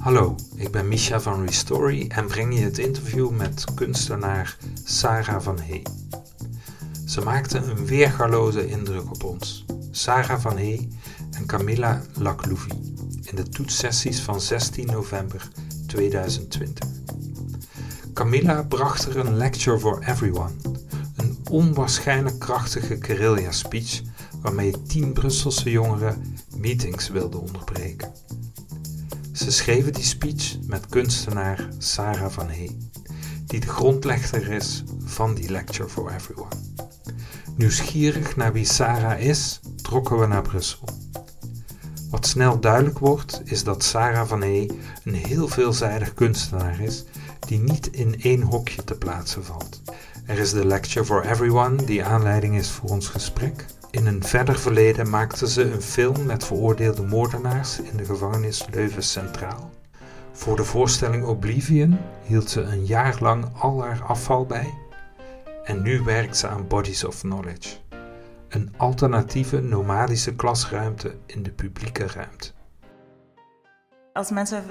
Hallo, ik ben Misha van Restory en breng je het interview met kunstenaar Sarah van Hey. Ze maakte een weergaloze indruk op ons. Sarah van Hey en Camilla Laclouvi in de toetssessies van 16 november 2020. Camilla bracht er een lecture for everyone, een onwaarschijnlijk krachtige guerrilla speech waarmee tien Brusselse jongeren meetings wilden onderbreken. Ze schreven die speech met kunstenaar Sarah van Hey, die de grondlegger is van die Lecture for Everyone. Nieuwsgierig naar wie Sarah is, trokken we naar Brussel. Wat snel duidelijk wordt, is dat Sarah van Hey een heel veelzijdig kunstenaar is die niet in één hokje te plaatsen valt. Er is de Lecture for Everyone, die aanleiding is voor ons gesprek. In een verder verleden maakte ze een film met veroordeelde moordenaars in de gevangenis Leuven Centraal. Voor de voorstelling Oblivion hield ze een jaar lang al haar afval bij. En nu werkt ze aan Bodies of Knowledge, een alternatieve nomadische klasruimte in de publieke ruimte. Als mensen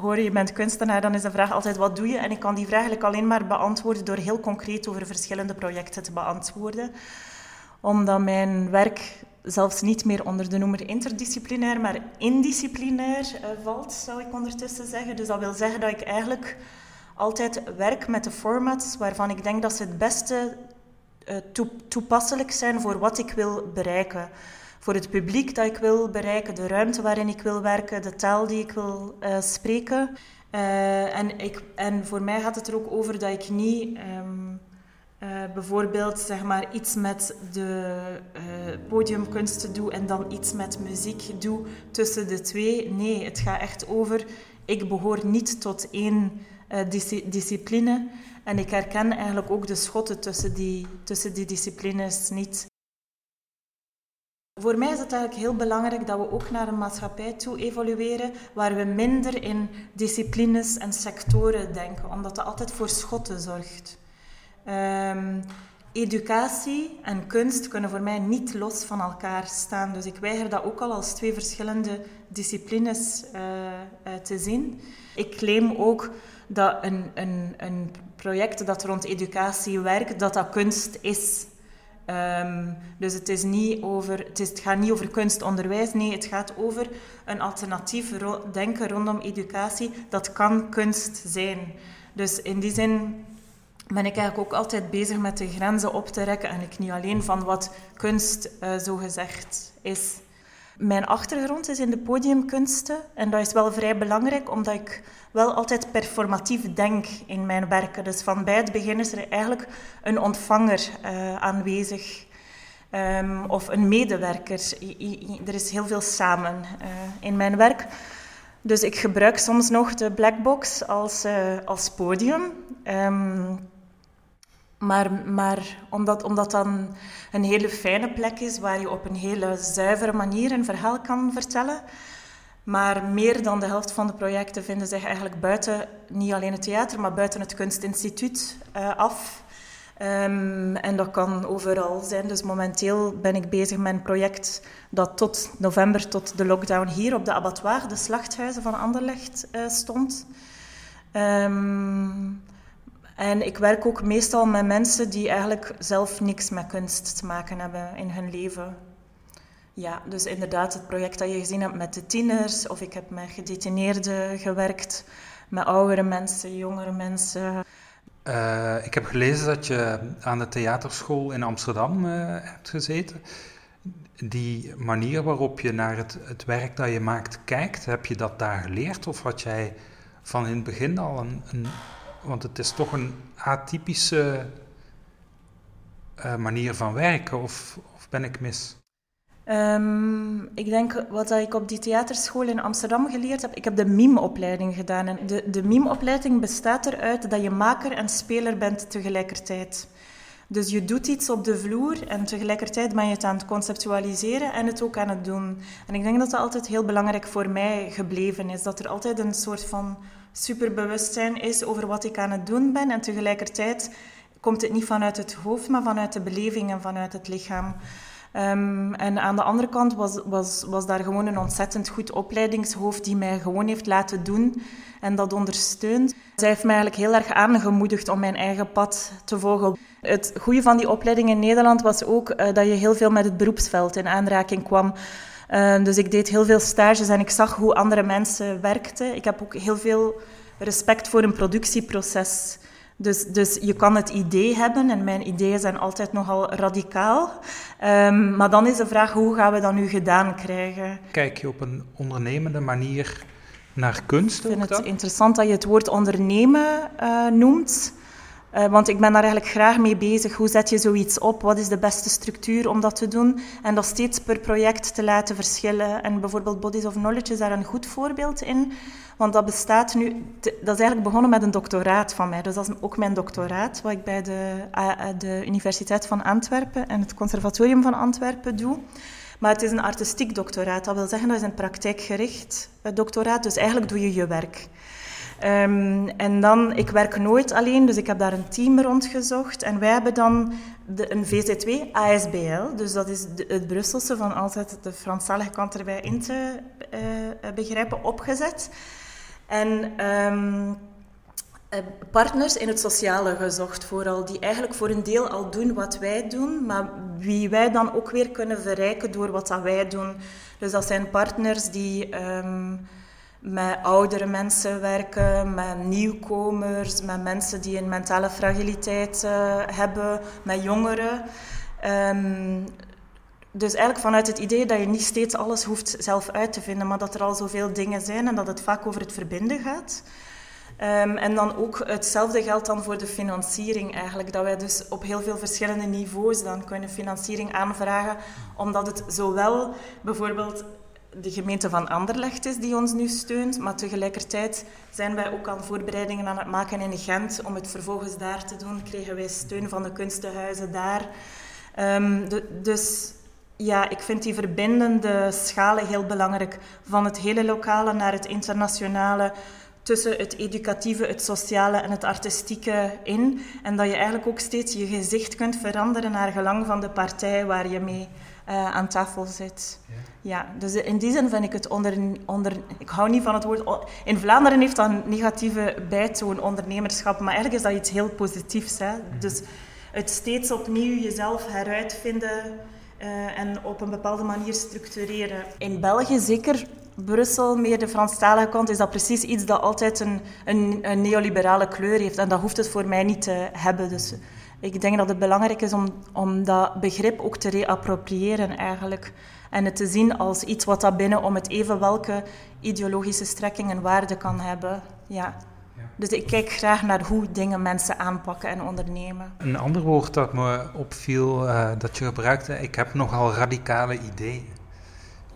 horen je bent kunstenaar, dan is de vraag altijd wat doe je? En ik kan die vraag eigenlijk alleen maar beantwoorden door heel concreet over verschillende projecten te beantwoorden omdat mijn werk zelfs niet meer onder de noemer interdisciplinair, maar indisciplinair uh, valt, zou ik ondertussen zeggen. Dus dat wil zeggen dat ik eigenlijk altijd werk met de formats waarvan ik denk dat ze het beste uh, toepasselijk zijn voor wat ik wil bereiken. Voor het publiek dat ik wil bereiken, de ruimte waarin ik wil werken, de taal die ik wil uh, spreken. en, ik, en voor mij gaat het er ook over dat ik niet... Um, uh, bijvoorbeeld zeg maar, iets met de uh, podiumkunsten doe en dan iets met muziek doe tussen de twee. Nee, het gaat echt over, ik behoor niet tot één uh, discipline. En ik herken eigenlijk ook de schotten tussen die, tussen die disciplines niet. Voor mij is het eigenlijk heel belangrijk dat we ook naar een maatschappij toe evolueren waar we minder in disciplines en sectoren denken, omdat dat altijd voor schotten zorgt. Um, educatie en kunst kunnen voor mij niet los van elkaar staan. Dus ik weiger dat ook al als twee verschillende disciplines uh, uh, te zien. Ik claim ook dat een, een, een project dat rond educatie werkt, dat dat kunst is. Um, dus het, is niet over, het, gaat niet over kunstonderwijs, nee, het gaat over een alternatief denken rondom educatie. Dat kan kunst zijn. Dus in die zin ben ik eigenlijk ook altijd bezig met de grenzen op te rekken. En ik niet alleen van wat kunst uh, zo gezegd is. Mijn achtergrond is in de podiumkunsten. En dat is wel vrij belangrijk, omdat ik wel altijd performatief denk in mijn werken. Dus van bij het begin is er eigenlijk een ontvanger uh, aanwezig. Um, of een medewerker. er is heel veel samen uh, in mijn werk. Dus ik gebruik soms nog de blackbox als, als podium. Um, maar, maar omdat, omdat dan een hele fijne plek is waar je op een hele zuivere manier een verhaal kan vertellen. Maar meer dan de helft van de projecten vinden zich eigenlijk buiten, niet alleen het theater, maar buiten het kunstinstituut uh, af. Um, en dat kan overal zijn. Dus momenteel ben ik bezig met een project dat tot november, tot de lockdown hier op de abattoir, de slachthuizen van Anderlecht, uh, stond. Um, en ik werk ook meestal met mensen die eigenlijk zelf niks met kunst te maken hebben in hun leven. Ja, dus inderdaad het project dat je gezien hebt met de tieners, of ik heb met gedetineerden gewerkt, met oudere mensen, jongere mensen. Uh, ik heb gelezen dat je aan de theaterschool in Amsterdam uh, hebt gezeten. Die manier waarop je naar het, het werk dat je maakt kijkt, heb je dat daar geleerd? Of had jij van in het begin al een, een want het is toch een atypische uh, manier van werken, of, of ben ik mis? Um, ik denk wat ik op die theaterschool in Amsterdam geleerd heb. Ik heb de mime-opleiding gedaan. En de, de mime-opleiding bestaat eruit dat je maker en speler bent tegelijkertijd. Dus je doet iets op de vloer en tegelijkertijd ben je het aan het conceptualiseren en het ook aan het doen. En ik denk dat dat altijd heel belangrijk voor mij gebleven is. Dat er altijd een soort van superbewustzijn is over wat ik aan het doen ben. En tegelijkertijd komt het niet vanuit het hoofd, maar vanuit de beleving en vanuit het lichaam. Ehm, en aan de andere kant was, was, was daar gewoon een ontzettend goed opleidingshoofd die mij gewoon heeft laten doen en dat ondersteunt. Zij heeft mij eigenlijk heel erg aangemoedigd om mijn eigen pad te volgen. Het goede van die opleiding in Nederland was ook uh, dat je heel veel met het beroepsveld in aanraking kwam. Uh, dus ik deed heel veel stages en ik zag hoe andere mensen werkten. Ik heb ook heel veel respect voor een productieproces. Dus, dus je kan het idee hebben, en mijn ideeën zijn altijd nogal radicaal. Um, maar dan is de vraag, hoe gaan we dat nu gedaan krijgen? Kijk je op een ondernemende manier naar kunst? Ik vind het interessant dat je het woord ondernemen uh, noemt. Uh, want ik ben daar eigenlijk graag mee bezig. Hoe zet je zoiets op? Wat is de beste structuur om dat te doen? En dat steeds per project te laten verschillen. En bijvoorbeeld Bodies of Knowledge is daar een goed voorbeeld in. Want dat bestaat nu... Dat is eigenlijk begonnen met een doctoraat van mij. Dus dat is ook mijn doctoraat, wat ik bij de, de Universiteit van Antwerpen en het Conservatorium van Antwerpen doe. Maar het is een artistiek doctoraat. Dat wil zeggen, dat is een praktijkgericht eh, doctoraat. Dus eigenlijk doe je je werk. Um, en dan, ik werk nooit alleen, dus ik heb daar een team rondgezocht. En wij hebben dan de, een VZW ASBL, dus dat is het Brusselse van altijd de Franstalige kant erbij in te uh, begrijpen, opgezet. En um, partners in het sociale gezocht, vooral, die eigenlijk voor een deel al doen wat wij doen, maar wie wij dan ook weer kunnen verrijken door wat dat wij doen. Dus dat zijn partners die um, met oudere mensen werken, met nieuwkomers, met mensen die een mentale fragiliteit uh, hebben, met jongeren. Um, dus eigenlijk vanuit het idee dat je niet steeds alles hoeft zelf uit te vinden, maar dat er al zoveel dingen zijn en dat het vaak over het verbinden gaat. Um, en dan ook hetzelfde geldt dan voor de financiering eigenlijk. Dat wij dus op heel veel verschillende niveaus dan kunnen financiering aanvragen. Omdat het zowel bijvoorbeeld de gemeente van Anderlecht is die ons nu steunt. Maar tegelijkertijd zijn wij ook aan voorbereidingen aan het maken in Gent. Om het vervolgens daar te doen, kregen wij steun van de kunstenhuizen daar. De, dus ja, ik vind die verbindende schalen heel belangrijk. Van het hele lokale naar het internationale tussen het educatieve, het sociale en het artistieke in. En dat je eigenlijk ook steeds je gezicht kunt veranderen naar gelang van de partij waar je mee uh, aan tafel zit. Ja. ja. dus in die zin vind ik het onder, onder... Ik hou niet van het woord... In Vlaanderen heeft dat een negatieve bijtoon, ondernemerschap. Maar eigenlijk is dat iets heel positiefs. Hè? Mhm. Dus het steeds opnieuw jezelf heruitvinden... Uh, en op een bepaalde manier structureren. In België zeker Brussel, meer de Franstalige kant, is dat precies iets dat altijd een, een, een, neoliberale kleur heeft. En dat hoeft het voor mij niet te hebben. Dus ik denk dat het belangrijk is om, om dat begrip ook te reappropriëren eigenlijk. En het te zien als iets wat dat binnen om het even welke ideologische strekking en waarde kan hebben. Ja. Dus ik kijk graag naar hoe dingen mensen aanpakken en ondernemen. Een ander woord dat me opviel, uh, dat je gebruikte, ik heb nogal radicale ideeën.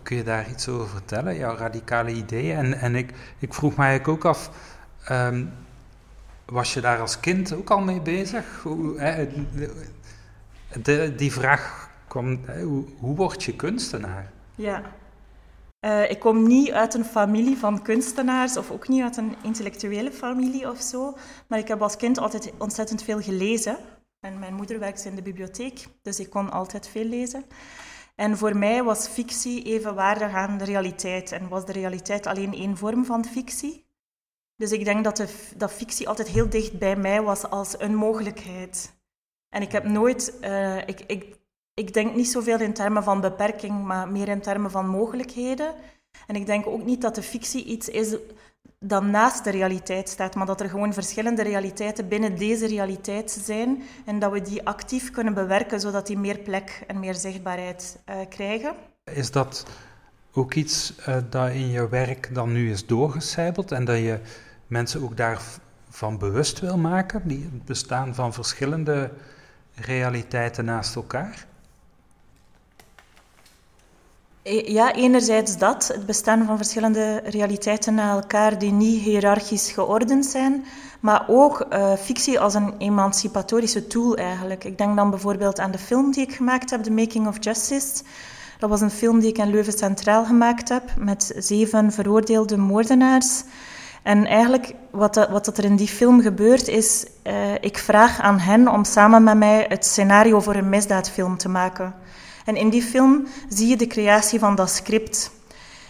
Kun je daar iets over vertellen, jouw radicale ideeën? En, en ik, ik vroeg mij eigenlijk ook af, um, was je daar als kind ook al mee bezig? Hoe, hè, de, die vraag kwam, hoe, hoe word je kunstenaar? Ja. Uh, ik kom niet uit een familie van kunstenaars of ook niet uit een intellectuele familie of zo. Maar ik heb als kind altijd ontzettend veel gelezen. En mijn moeder werkte in de bibliotheek, dus ik kon altijd veel lezen. En voor mij was fictie evenwaardig aan de realiteit. En was de realiteit alleen één vorm van fictie. Dus ik denk dat, de, dat fictie altijd heel dicht bij mij was als een mogelijkheid. En ik heb nooit... Uh, ik, ik, ik denk niet zoveel in termen van beperking, maar meer in termen van mogelijkheden. En ik denk ook niet dat de fictie iets is dat naast de realiteit staat, maar dat er gewoon verschillende realiteiten binnen deze realiteit zijn en dat we die actief kunnen bewerken zodat die meer plek en meer zichtbaarheid uh, krijgen. Is dat ook iets uh, dat in je werk dan nu is doorgecijpeld en dat je mensen ook daarvan bewust wil maken, die het bestaan van verschillende realiteiten naast elkaar? E, ja, enerzijds dat, het bestaan van verschillende realiteiten na elkaar die niet hiërarchisch geordend zijn, maar ook uh, fictie als een emancipatorische tool eigenlijk. Ik denk dan bijvoorbeeld aan de film die ik gemaakt heb, The Making of Justice. Dat was een film die ik in Leuven Centraal gemaakt heb met zeven veroordeelde moordenaars. En eigenlijk wat, wat er in die film gebeurt is, uh, ik vraag aan hen om samen met mij het scenario voor een misdaadfilm te maken. En in die film zie je de creatie van dat script.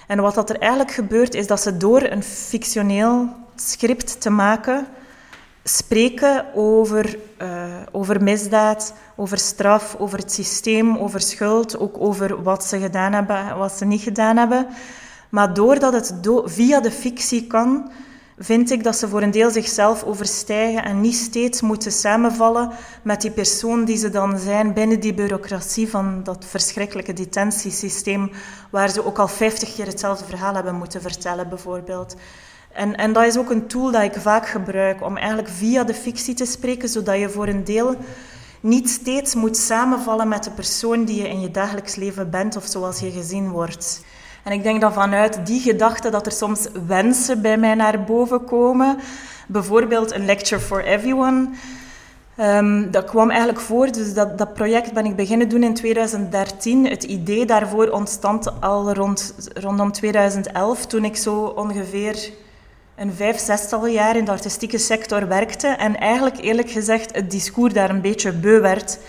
En wat dat er eigenlijk gebeurt, is dat ze door een fictioneel script te maken, spreken over, uh, over misdaad, over straf, over het systeem, over schuld, ook over wat ze gedaan hebben, wat ze niet gedaan hebben. Maar doordat het via de fictie kan, vind ik dat ze voor een deel zichzelf overstijgen en niet steeds moeten samenvallen met die persoon die ze dan zijn binnen die bureaucratie van dat verschrikkelijke detentiesysteem, waar ze ook al vijftig keer hetzelfde verhaal hebben moeten vertellen, bijvoorbeeld. En, en dat is ook een tool dat ik vaak gebruik om eigenlijk via de fictie te spreken, zodat je voor een deel niet steeds moet samenvallen met de persoon die je in je dagelijks leven bent of zoals je gezien wordt. En ik denk dat vanuit die gedachte dat er soms wensen bij mij naar boven komen. Bijvoorbeeld een lecture for everyone. Um, dat kwam eigenlijk voor, dus dat, dat project ben ik beginnen doen in 2013. Het idee daarvoor ontstond al rond, rondom 2011, toen ik zo ongeveer een vijf, zestal jaar in de artistieke sector werkte en eigenlijk eerlijk gezegd het discours daar een beetje beu werd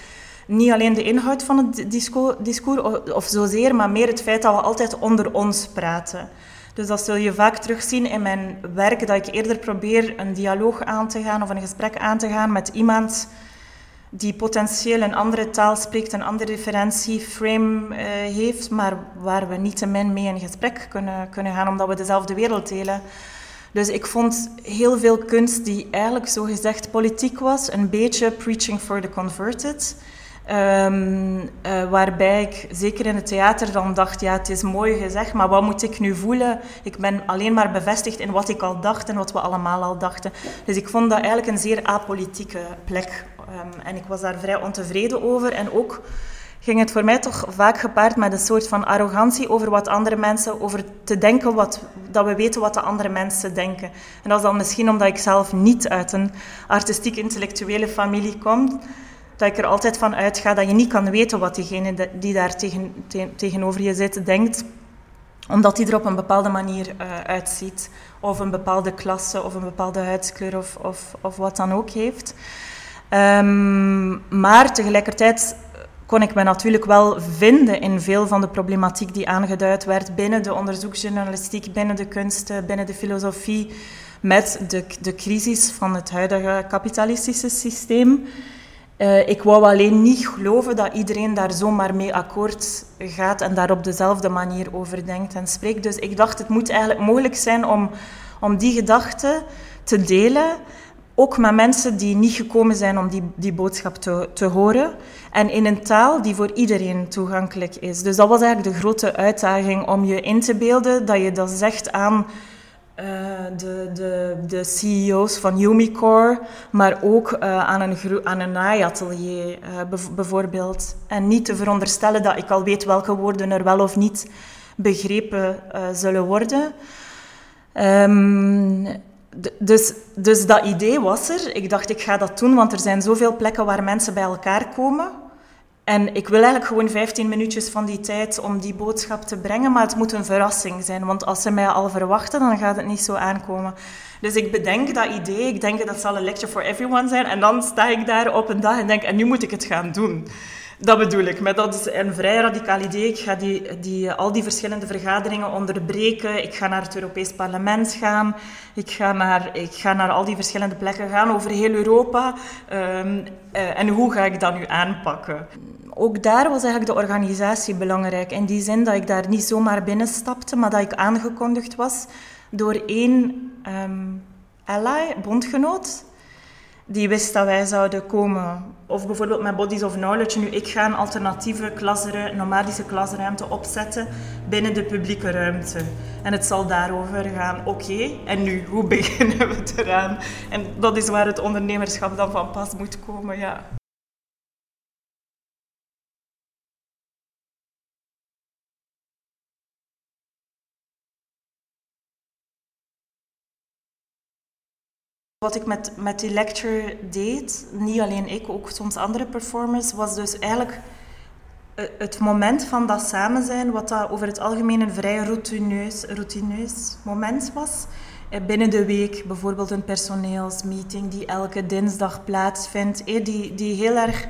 niet alleen de inhoud van het discours of zozeer, maar meer het feit dat we altijd onder ons praten. Dus dat zul je vaak terugzien in mijn werk, dat ik eerder probeer een dialoog aan te gaan of een gesprek aan te gaan met iemand die potentieel een andere taal spreekt, een andere referentieframe uh, heeft, maar waar we niet te min mee in gesprek kunnen, kunnen gaan, omdat we dezelfde wereld delen. Dus ik vond heel veel kunst die eigenlijk zo gezegd politiek was, een beetje preaching for the converted. Um, uh, waarbij ik zeker in het theater dan dacht, ja, het is mooi gezegd, maar wat moet ik nu voelen? Ik ben alleen maar bevestigd in wat ik al dacht en wat we allemaal al dachten. Dus ik vond dat eigenlijk een zeer apolitieke plek. Um, en ik was daar vrij ontevreden over. En ook ging het voor mij toch vaak gepaard met een soort van arrogantie over wat andere mensen, over te denken wat, dat we weten wat de andere mensen denken. En dat is dan misschien omdat ik zelf niet uit een artistiek-intellectuele familie kom dat ik er altijd van uitga dat je niet kan weten wat diegene die daar tegen, tegenover je zit denkt, omdat hij er op een bepaalde manier uh, uitziet, of een bepaalde klasse, of een bepaalde huidskleur, of, of, of wat dan ook heeft. Um, maar tegelijkertijd kon ik me natuurlijk wel vinden in veel van de problematiek die aangeduid werd binnen de onderzoeksjournalistiek, binnen de kunsten, binnen de filosofie, met de, de crisis van het huidige kapitalistische systeem. Uh, ik wou alleen niet geloven dat iedereen daar zomaar mee akkoord gaat en daar op dezelfde manier over denkt en spreekt. Dus ik dacht, het moet eigenlijk mogelijk zijn om, om die gedachten te delen, ook met mensen die niet gekomen zijn om die, die boodschap te, te horen. En in een taal die voor iedereen toegankelijk is. Dus dat was eigenlijk de grote uitdaging om je in te beelden dat je dat zegt aan uh, de, de, de CEO's van Umicore, maar ook uh, aan een, aan een uh, bijvoorbeeld. En niet te veronderstellen dat ik al weet welke woorden er wel of niet begrepen zullen worden. Um, dus, dus dat idee was er. Ik dacht, ik ga dat doen, want er zijn zoveel plekken waar mensen bij elkaar komen. En ik wil eigenlijk gewoon 15 minuutjes van die tijd om die boodschap te brengen, maar het moet een verrassing zijn, want als ze mij al verwachten, dan gaat het niet zo aankomen. Dus ik bedenk dat idee, ik denk dat zal een lecture for everyone zijn, en dan sta ik daar op een dag en denk, en nu moet ik het gaan doen. Dat bedoel ik, maar dat is een vrij radicaal idee. Ik ga die, die, al die verschillende vergaderingen onderbreken. Ik ga naar het Europees Parlement gaan. Ik ga naar, ik ga naar al die verschillende plekken gaan over heel Europa. Um, uh, en hoe ga ik dat nu aanpakken? Ook daar was eigenlijk de organisatie belangrijk. In die zin dat ik daar niet zomaar binnenstapte, maar dat ik aangekondigd was door één um, ally, bondgenoot, die wist dat wij zouden komen. Of bijvoorbeeld met Bodies of Knowledge. Nu, ik ga een alternatieve klasruimte, nomadische klasruimte opzetten binnen de publieke ruimte. En het zal daarover gaan. Oké, en nu, hoe beginnen we eraan? En dat is waar het ondernemerschap dan van pas moet komen, ja. Wat ik met, met die lecture deed, niet alleen ik, ook soms andere performers, was dus eigenlijk eh, het moment van dat samen zijn, wat dat over het algemeen een vrij routineus, routineus moment was. Eh, binnen de week bijvoorbeeld een personeelsmeeting die elke dinsdag plaatsvindt, eh, die, die heel erg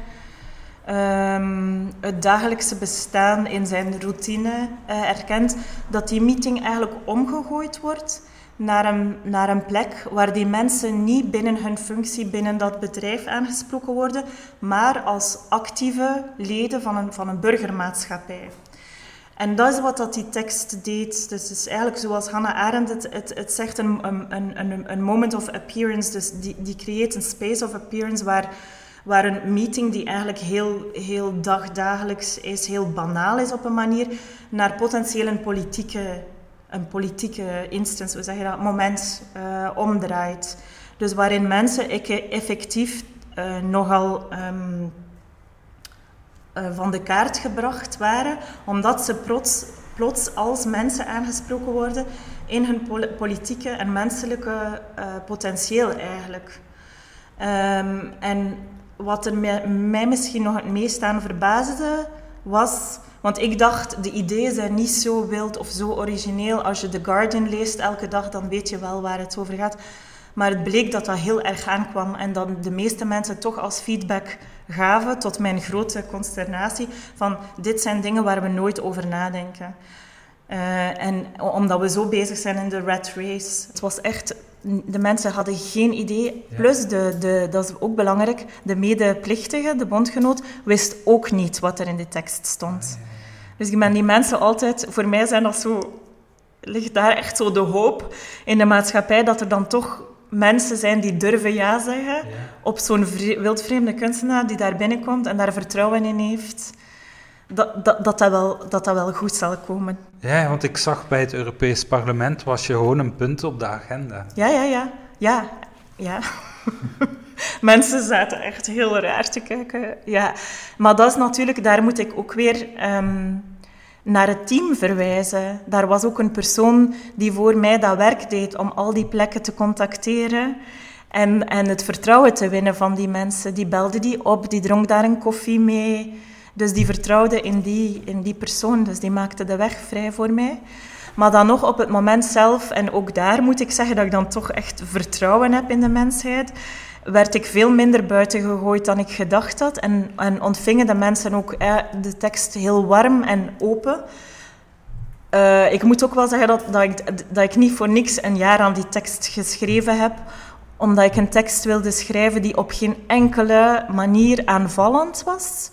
ehm, het dagelijkse bestaan in zijn routine uh, erkent, dat die meeting eigenlijk omgegooid wordt naar een, naar een plek waar die mensen niet binnen hun functie binnen dat bedrijf aangesproken worden, maar als actieve leden van een, van een burgermaatschappij. En dat is wat dat die tekst deed. Dus is eigenlijk zoals Hannah Arendt het, het, het zegt, een, een, een, een moment of appearance. Dus die, die creëert een space of appearance waar, waar een meeting die eigenlijk heel, heel dagdagelijks is, heel banaal is op een manier, naar potentieel een politieke, een politieke instance, we zeggen dat, moment uh, omdraait. Dus waarin mensen effectief uh, nogal... Um, uh, van de kaart gebracht waren, omdat ze plots, plots als mensen aangesproken worden in hun politieke en menselijke potentieel eigenlijk. Um, en wat er mij, mij, misschien nog het meest aan verbaasde, was... Want ik dacht, de ideeën zijn niet zo wild of zo origineel. Als je The Guardian leest elke dag, dan weet je wel waar het over gaat. Maar het bleek dat dat heel erg aankwam en dat de meeste mensen toch als feedback gaven, tot mijn grote consternatie, van dit zijn dingen waar we nooit over nadenken. Uh, en omdat we zo bezig zijn in de rat race. Het was echt, de mensen hadden geen idee. Plus, de, de, dat is ook belangrijk, de medeplichtige, de bondgenoot, wist ook niet wat er in de tekst stond. Ah, dus ik ben die mensen altijd, voor mij zijn dat zo, ligt daar echt zo de hoop in de maatschappij dat er dan toch mensen zijn die durven ja zeggen op zo'n wildvreemde kunstenaar die daar binnenkomt en daar vertrouwen in heeft, dat dat, dat, dat, wel, dat dat wel goed zal komen. Ja, want ik zag bij het Europees Parlement was je gewoon een punt op de agenda. Ja, ja, ja. Ja, ja. mensen zaten echt heel raar te kijken. Ja, maar dat is natuurlijk, daar moet ik ook weer... Um, naar het team verwijzen. Daar was ook een persoon die voor mij dat werk deed om al die plekken te contacteren en, en het vertrouwen te winnen van die mensen. Die belde die op, die dronk daar een koffie mee. Dus die vertrouwde in die, in die persoon, dus die maakte de weg vrij voor mij. Maar dan nog op het moment zelf, en ook daar moet ik zeggen dat ik dan toch echt vertrouwen heb in de mensheid, werd ik veel minder buiten gegooid dan ik gedacht had. En, en ontvingen de mensen ook eh, de tekst heel warm en open. Uh, ik moet ook wel zeggen dat, dat, ik, dat ik niet voor niks een jaar aan die tekst geschreven heb, omdat ik een tekst wilde schrijven die op geen enkele manier aanvallend was.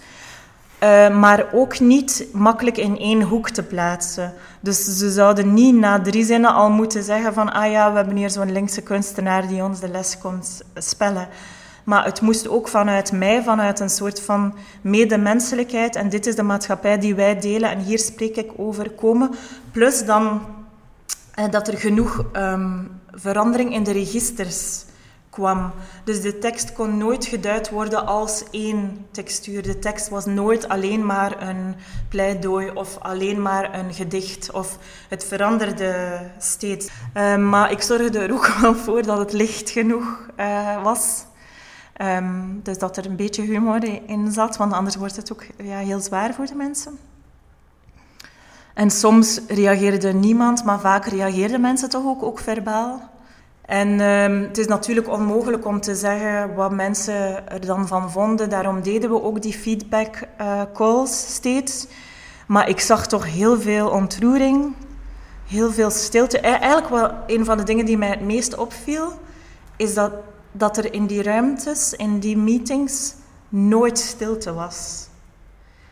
Uh, maar ook niet makkelijk in één hoek te plaatsen. Dus ze zouden niet na drie zinnen al moeten zeggen van ah ja, we hebben hier zo'n linkse kunstenaar die ons de les komt spellen. Maar het moest ook vanuit mij, vanuit een soort van medemenselijkheid, en dit is de maatschappij die wij delen, en hier spreek ik over, komen. Plus dan eh, dat er genoeg um, verandering in de registers kwam. Dus de tekst kon nooit geduid worden als één textuur. De tekst was nooit alleen maar een pleidooi of alleen maar een gedicht. Of het veranderde steeds. Uh, maar ik zorgde er ook wel voor dat het licht genoeg uh, was. Um, dus dat er een beetje humor in zat, want anders wordt het ook ja, heel zwaar voor de mensen. En soms reageerde niemand, maar vaak reageerden mensen toch ook, ook verbaal. En um, het is natuurlijk onmogelijk om te zeggen wat mensen er dan van vonden. Daarom deden we ook die feedback uh, calls steeds. Maar ik zag toch heel veel ontroering, heel veel stilte. E eigenlijk wel een van de dingen die mij het meest opviel, is dat, dat er in die ruimtes, in die meetings, nooit stilte was.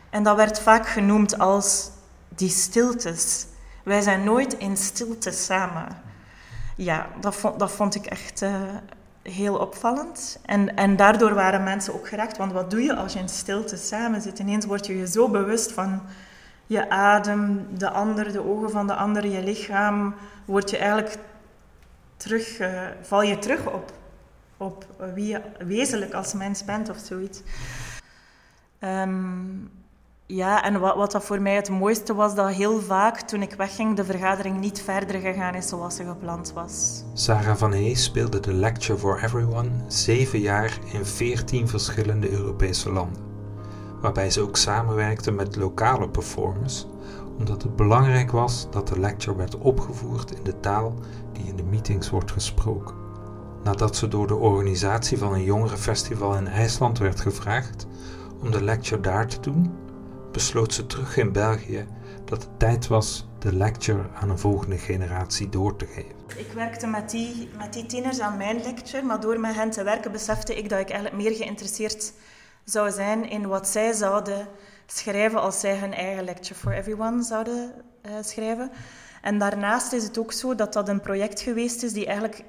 En dat werd vaak genoemd als die stiltes. Wij zijn nooit in stilte samen ja, dat vond, dat vond ik echt uh, heel opvallend. En, en daardoor waren mensen ook geraakt. Want wat doe je als je in stilte samen zit? Ineens word je je zo bewust van je adem, de ander, de ogen van de ander, je lichaam. Word je eigenlijk terug, uh, val je terug op, op wie je wezenlijk als mens bent of zoiets. Um, ja, en wat, wat dat voor mij het mooiste was, dat heel vaak toen ik wegging de vergadering niet verder gegaan is zoals ze gepland was. Sarah van Hey speelde de Lecture for Everyone zeven jaar in veertien verschillende Europese landen. Waarbij ze ook samenwerkte met lokale performers, omdat het belangrijk was dat de lecture werd opgevoerd in de taal die in de meetings wordt gesproken. Nadat ze door de organisatie van een jongerenfestival in IJsland werd gevraagd om de lecture daar te doen, besloot ze terug in België dat het tijd was de lecture aan een volgende generatie door te geven. Ik werkte met die, met die tieners aan mijn lecture, maar door met hen te werken besefte ik dat ik eigenlijk meer geïnteresseerd zou zijn in wat zij zouden schrijven als zij hun eigen lecture for everyone zouden uh, schrijven. En daarnaast is het ook zo dat dat een project geweest is die eigenlijk,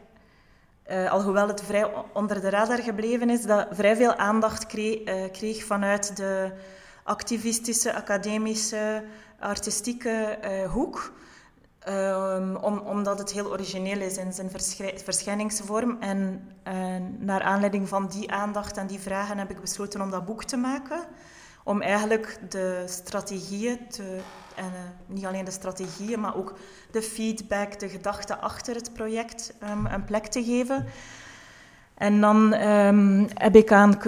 uh, alhoewel het vrij onder de radar gebleven is, dat vrij veel aandacht kreeg, uh, kreeg vanuit de activistische, academische, artistieke uh, hoek. Om, omdat het heel origineel is in zijn verschijningsvorm. En naar aanleiding van die aandacht en die vragen heb ik besloten om dat boek te maken om eigenlijk de strategieën te, en uh, niet alleen de strategieën, maar ook de feedback, de gedachten achter het project um, een plek te geven. En dan um, heb ik aan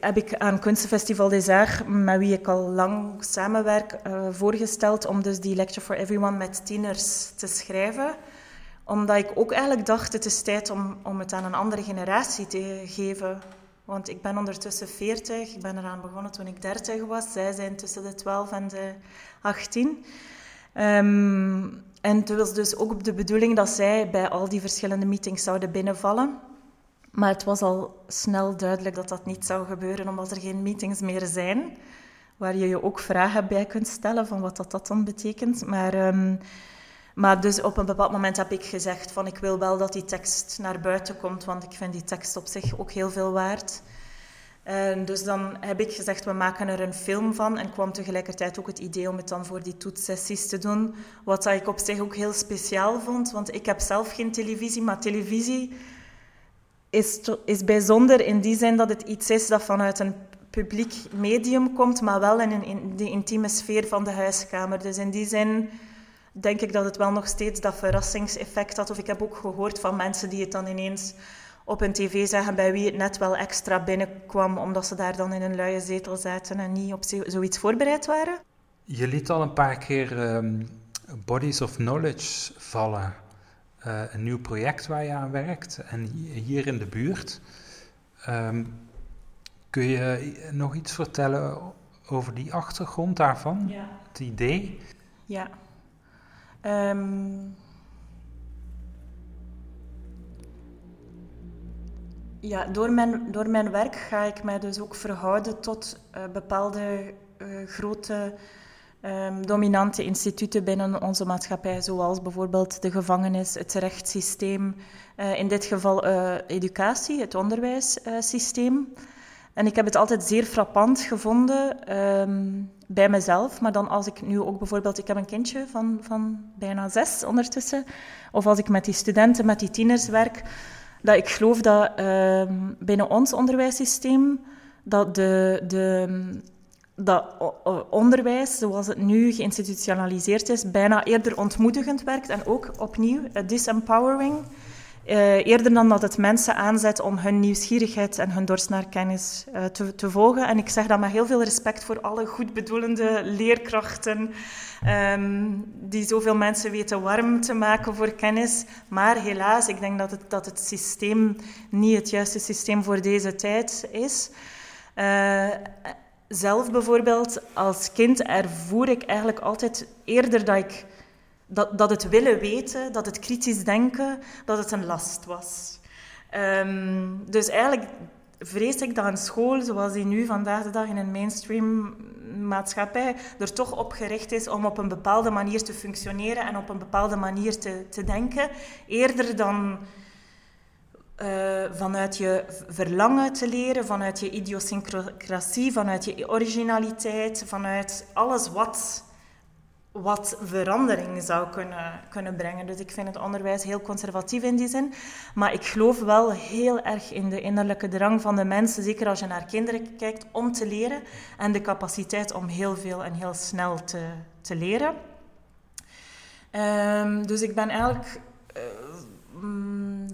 heb ik aan Kunstenfestival des Arts, met wie ik al lang samenwerk, uh, voorgesteld om dus die Lecture for Everyone met tieners te schrijven. Omdat ik ook eigenlijk dacht, het is tijd om, om het aan een andere generatie te geven. Want ik ben ondertussen 40, ik ben eraan begonnen toen ik 30 was. Zij zijn tussen de 12 en de 18. Um, ehm, en het was dus ook de bedoeling dat zij bij al die verschillende meetings zouden binnenvallen. Maar het was al snel duidelijk dat dat niet zou gebeuren, omdat er geen meetings meer zijn. Waar je je ook vragen bij kunt stellen van wat dat, dat dan betekent. Maar, um, maar dus op een bepaald moment heb ik gezegd van ik wil wel dat die tekst naar buiten komt, want ik vind die tekst op zich ook heel veel waard. Dus dan heb ik gezegd, we maken er een film van. En kwam tegelijkertijd ook het idee om het dan voor die toetssessies te doen. Wat ik op zich ook heel speciaal vond, want ik heb zelf geen televisie, maar televisie is, is bijzonder in die zin dat het iets is dat vanuit een publiek medium komt, maar wel in, in de intieme sfeer van de huiskamer. Dus in die zin denk ik dat het wel nog steeds dat verrassingseffect had. Of ik heb ook gehoord van mensen die het dan ineens op een tv zeggen bij wie het net wel extra binnenkwam, omdat ze daar dan in een luie zetel zaten en niet op zoiets voorbereid waren. Je liet al een paar keer um, Bodies of Knowledge vallen. Uh, een nieuw project waar je aan werkt en hier in de buurt. Um, kun je nog iets vertellen over die achtergrond daarvan? Ja. Het idee? Ja. Um, ja, door mijn, door mijn werk ga ik mij dus ook verhouden tot uh, bepaalde uh, grote um, dominante instituten binnen onze maatschappij, zoals bijvoorbeeld de gevangenis, het rechtssysteem, uh, in dit geval educatie, het onderwijssysteem. en ik heb het altijd zeer frappant gevonden um, bij mezelf, maar dan als ik nu ook bijvoorbeeld, ik heb een kindje van, van bijna zes ondertussen, of als ik met die studenten, met die tieners werk, dat ik geloof dat uh, binnen ons onderwijssysteem dat de, de, dat onderwijs, zoals het nu geïnstitutionaliseerd is, bijna eerder ontmoedigend werkt en ook opnieuw disempowering. Uh, eerder dan dat het mensen aanzet om hun nieuwsgierigheid en hun dorst naar kennis uh, te, te, volgen. En ik zeg dat met heel veel respect voor alle goedbedoelende leerkrachten um, die zoveel mensen weten warm te maken voor kennis. Maar helaas, ik denk dat het, dat het systeem niet het juiste systeem voor deze tijd is. Zelf bijvoorbeeld, als kind ervoer ik eigenlijk altijd eerder dat ik dat, dat het willen weten, dat het kritisch denken, dat het een last was. Um, dus eigenlijk vrees ik dat een school, zoals die nu vandaag de dag in een mainstream maatschappij, er toch op gericht is om op een bepaalde manier te functioneren en op een bepaalde manier te, te denken, eerder dan vanuit je verlangen te leren, vanuit je idiosyncrasie, vanuit je originaliteit, vanuit alles wat wat verandering zou kunnen, kunnen brengen. Dus ik vind het onderwijs heel conservatief in die zin. Maar ik geloof wel heel erg in de innerlijke drang van de mensen, zeker als je naar kinderen kijkt, om te leren. En de capaciteit om heel veel en heel snel te, te leren. Um, dus ik ben eigenlijk uh, um,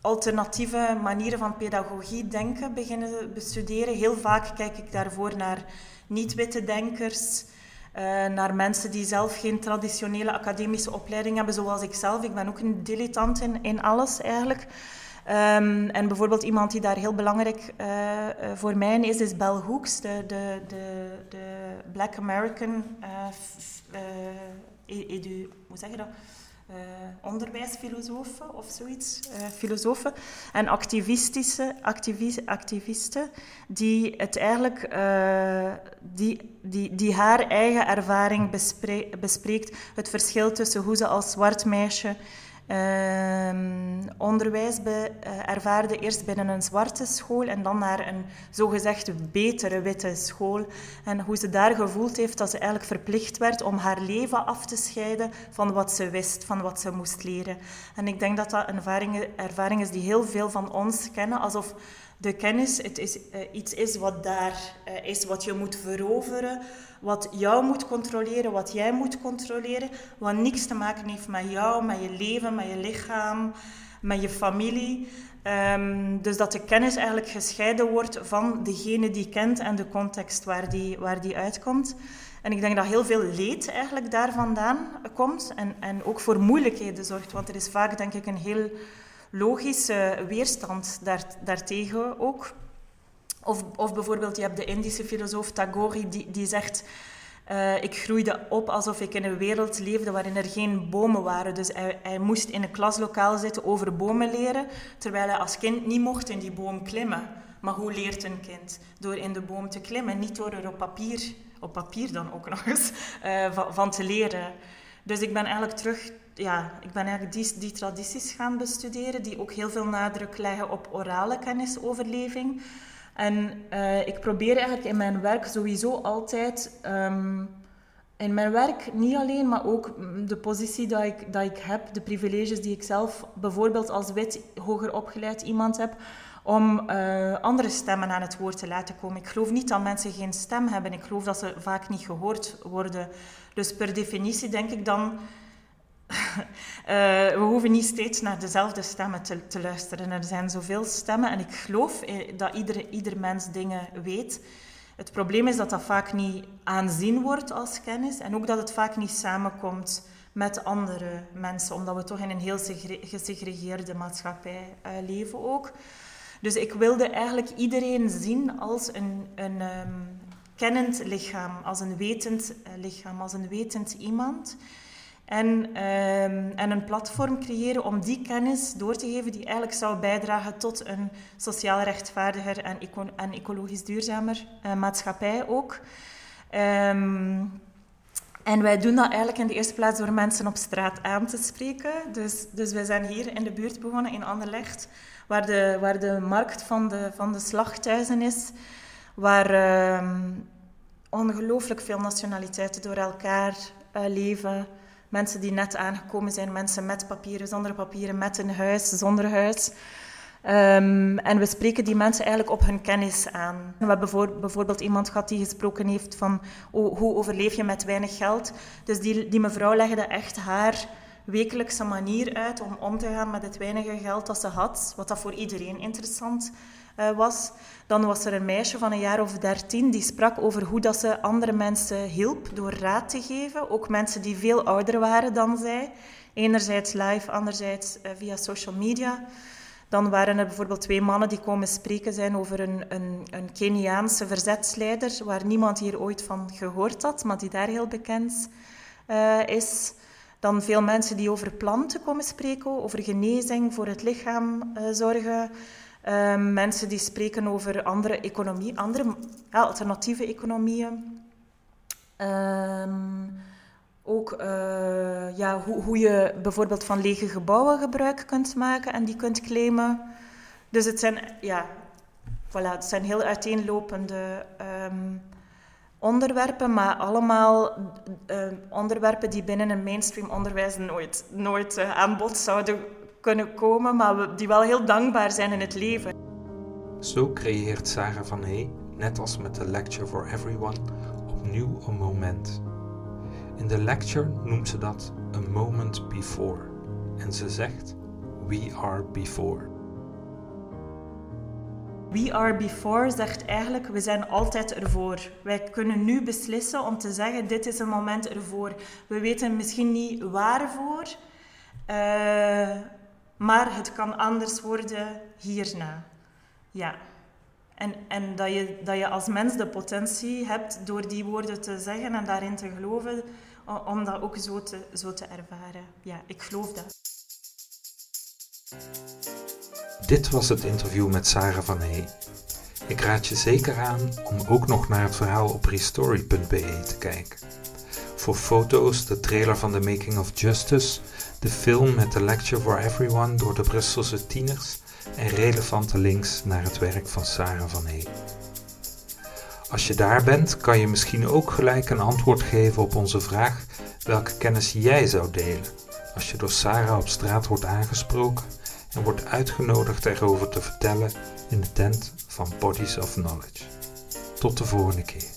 alternatieve manieren van pedagogie denken beginnen bestuderen. Heel vaak kijk ik daarvoor naar niet-witte denkers. Uh, naar mensen die zelf geen traditionele academische opleiding hebben, zoals ik zelf. Ik ben ook een dilettant in, in alles eigenlijk. Ehm, en bijvoorbeeld iemand die daar heel belangrijk uh, voor mij is, is Bell Hooks, de, de, de, de Black American edu, hoe zeg je dat? Onderwijsfilosofen of zoiets, uh, filosofen en activistische activis, activisten die het eigenlijk uh, die, die, die haar eigen ervaring bespreekt, het verschil tussen hoe ze als zwart meisje Ehm, onderwijs be, uh, ervaarde eerst binnen een zwarte school en dan naar een zogezegd betere witte school. En hoe ze daar gevoeld heeft dat ze eigenlijk verplicht werd om haar leven af te scheiden van wat ze wist, van wat ze moest leren. En ik denk dat dat een ervaring, ervaring is die heel veel van ons kennen, alsof de kennis het is, uh, iets is wat daar uh, is, wat je moet veroveren, wat jou moet controleren, wat jij moet controleren, wat niks te maken heeft met jou, met je leven, met je lichaam, met je familie. Um, dus dat de kennis eigenlijk gescheiden wordt van degene die kent en de context waar die, waar die uitkomt. En ik denk dat heel veel leed eigenlijk daar vandaan komt en, en ook voor moeilijkheden zorgt. Want er is vaak, denk ik, een heel logische weerstand daar, daartegen ook. Of, of bijvoorbeeld, je hebt de Indische filosoof Tagore die, die zegt... Uh, ik groeide op alsof ik in een wereld leefde waarin er geen bomen waren. Dus hij, hij, moest in een klaslokaal zitten over bomen leren, terwijl hij als kind niet mocht in die boom klimmen. Maar hoe leert een kind? Door in de boom te klimmen, niet door er op papier, op papier dan ook nog eens, van, van, te leren. Dus ik ben eigenlijk terug, ja, ik ben eigenlijk die, die tradities gaan bestuderen, die ook heel veel nadruk leggen op orale kennisoverleving. En uh, ik probeer eigenlijk in mijn werk sowieso altijd, um, in mijn werk niet alleen, maar ook de positie dat ik, dat ik heb, de privileges die ik zelf bijvoorbeeld als wit hoger opgeleid iemand heb, om uh, andere stemmen aan het woord te laten komen. Ik geloof niet dat mensen geen stem hebben. Ik geloof dat ze vaak niet gehoord worden. Dus per definitie denk ik dan we hoeven niet steeds naar dezelfde stemmen te, te, luisteren. Er zijn zoveel stemmen en ik geloof dat ieder, ieder mens dingen weet. Het probleem is dat dat vaak niet aanzien wordt als kennis en ook dat het vaak niet samenkomt met andere mensen, omdat we toch in een heel gesegregeerde maatschappij uh, leven ook. Dus ik wilde eigenlijk iedereen zien als een, een um, kennend lichaam, als een wetend lichaam, als een wetend iemand. En, um, en een platform creëren om die kennis door te geven die eigenlijk zou bijdragen tot een sociaal rechtvaardiger en, en ecologisch duurzamer uh, maatschappij ook. Um, en wij doen dat eigenlijk in de eerste plaats door mensen op straat aan te spreken. Dus, dus wij zijn hier in de buurt begonnen, in Anderlecht, waar de, waar de markt van de, van de slachthuizen is, waar um, ongelooflijk veel nationaliteiten door elkaar uh, leven mensen die net aangekomen zijn, mensen met papieren, zonder papieren, met een huis, zonder huis. Um, en we spreken die mensen eigenlijk op hun kennis aan. We hebben bijvoorbeeld iemand gehad die gesproken heeft van oh, hoe overleef je met weinig geld. Dus die, die mevrouw legde echt haar wekelijkse manier uit om om te gaan met het weinige geld dat ze had, wat dat voor iedereen interessant was. Dan was er een meisje van een jaar of dertien die sprak over hoe dat ze andere mensen hielp door raad te geven. Ook mensen die veel ouder waren dan zij. Enerzijds live, anderzijds uh, via social media. Dan waren er bijvoorbeeld twee mannen die komen spreken zijn over een, een, een Keniaanse verzetsleider, waar niemand hier ooit van gehoord had, maar die daar heel bekend uh, is. Dan veel mensen die over planten komen spreken, over genezing, voor het lichaam zorgen. Um, mensen die spreken over andere economie, andere ja, alternatieve economieën. Um, ook uh, ja, hoe, hoe je bijvoorbeeld van lege gebouwen gebruik kunt maken en die kunt claimen. Dus het zijn, ja, voilà, het zijn heel uiteenlopende um, onderwerpen, maar allemaal uh, onderwerpen die binnen een mainstream onderwijs nooit, nooit uh, aan bod zouden kunnen komen, maar die wel heel dankbaar zijn in het leven. Zo creëert Sarah van Hey, net als met de Lecture for Everyone, opnieuw een moment. In de lecture noemt ze dat a moment before en ze zegt we are before. We are before zegt eigenlijk, we zijn altijd ervoor. Wij kunnen nu beslissen om te zeggen, dit is een moment ervoor. We weten misschien niet waarvoor, uh, maar het kan anders worden hierna. Ja. En, en dat, je, dat je als mens de potentie hebt door die woorden te zeggen en daarin te geloven, om dat ook zo te, zo te ervaren. Ja, ik geloof dat. Dit was het interview met Sarah van Hey. Ik raad je zeker aan om ook nog naar het verhaal op restory.be te kijken. Voor foto's, de trailer van The Making of Justice, de film met de Lecture for Everyone door de Brusselse tieners en relevante links naar het werk van Sarah van Hey. Als je daar bent, kan je misschien ook gelijk een antwoord geven op onze vraag welke kennis jij zou delen als je door Sarah op straat wordt aangesproken en wordt uitgenodigd erover te vertellen in de tent van Bodies of Knowledge. Tot de volgende keer.